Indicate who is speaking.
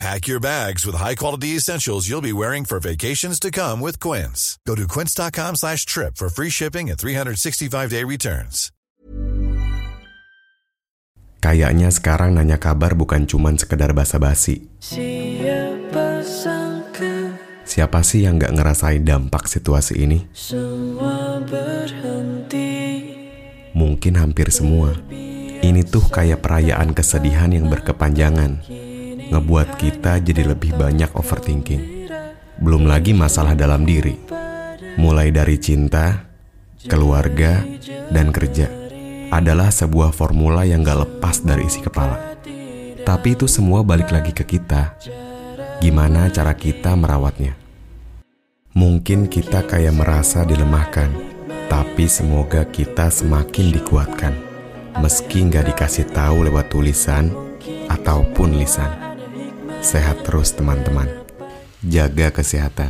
Speaker 1: Pack your bags with high-quality essentials you'll be wearing for vacations to come with Quince. Go to quince.com slash trip for free shipping and 365-day returns.
Speaker 2: Kayaknya sekarang nanya kabar bukan cuman sekedar basa-basi.
Speaker 3: Siapa sangka
Speaker 2: Siapa sih yang gak ngerasain dampak situasi ini?
Speaker 3: semua berhenti
Speaker 2: Mungkin hampir semua. Ini tuh kayak perayaan kesedihan yang berkepanjangan. Ngebuat kita jadi lebih banyak overthinking. Belum lagi masalah dalam diri. Mulai dari cinta, keluarga, dan kerja. Adalah sebuah formula yang gak lepas dari isi kepala. Tapi itu semua balik lagi ke kita. Gimana cara kita merawatnya? Mungkin kita kayak merasa dilemahkan, tapi semoga kita semakin dikuatkan. Meski nggak dikasih tahu lewat tulisan ataupun lisan. Sehat terus teman-teman. Jaga kesehatan.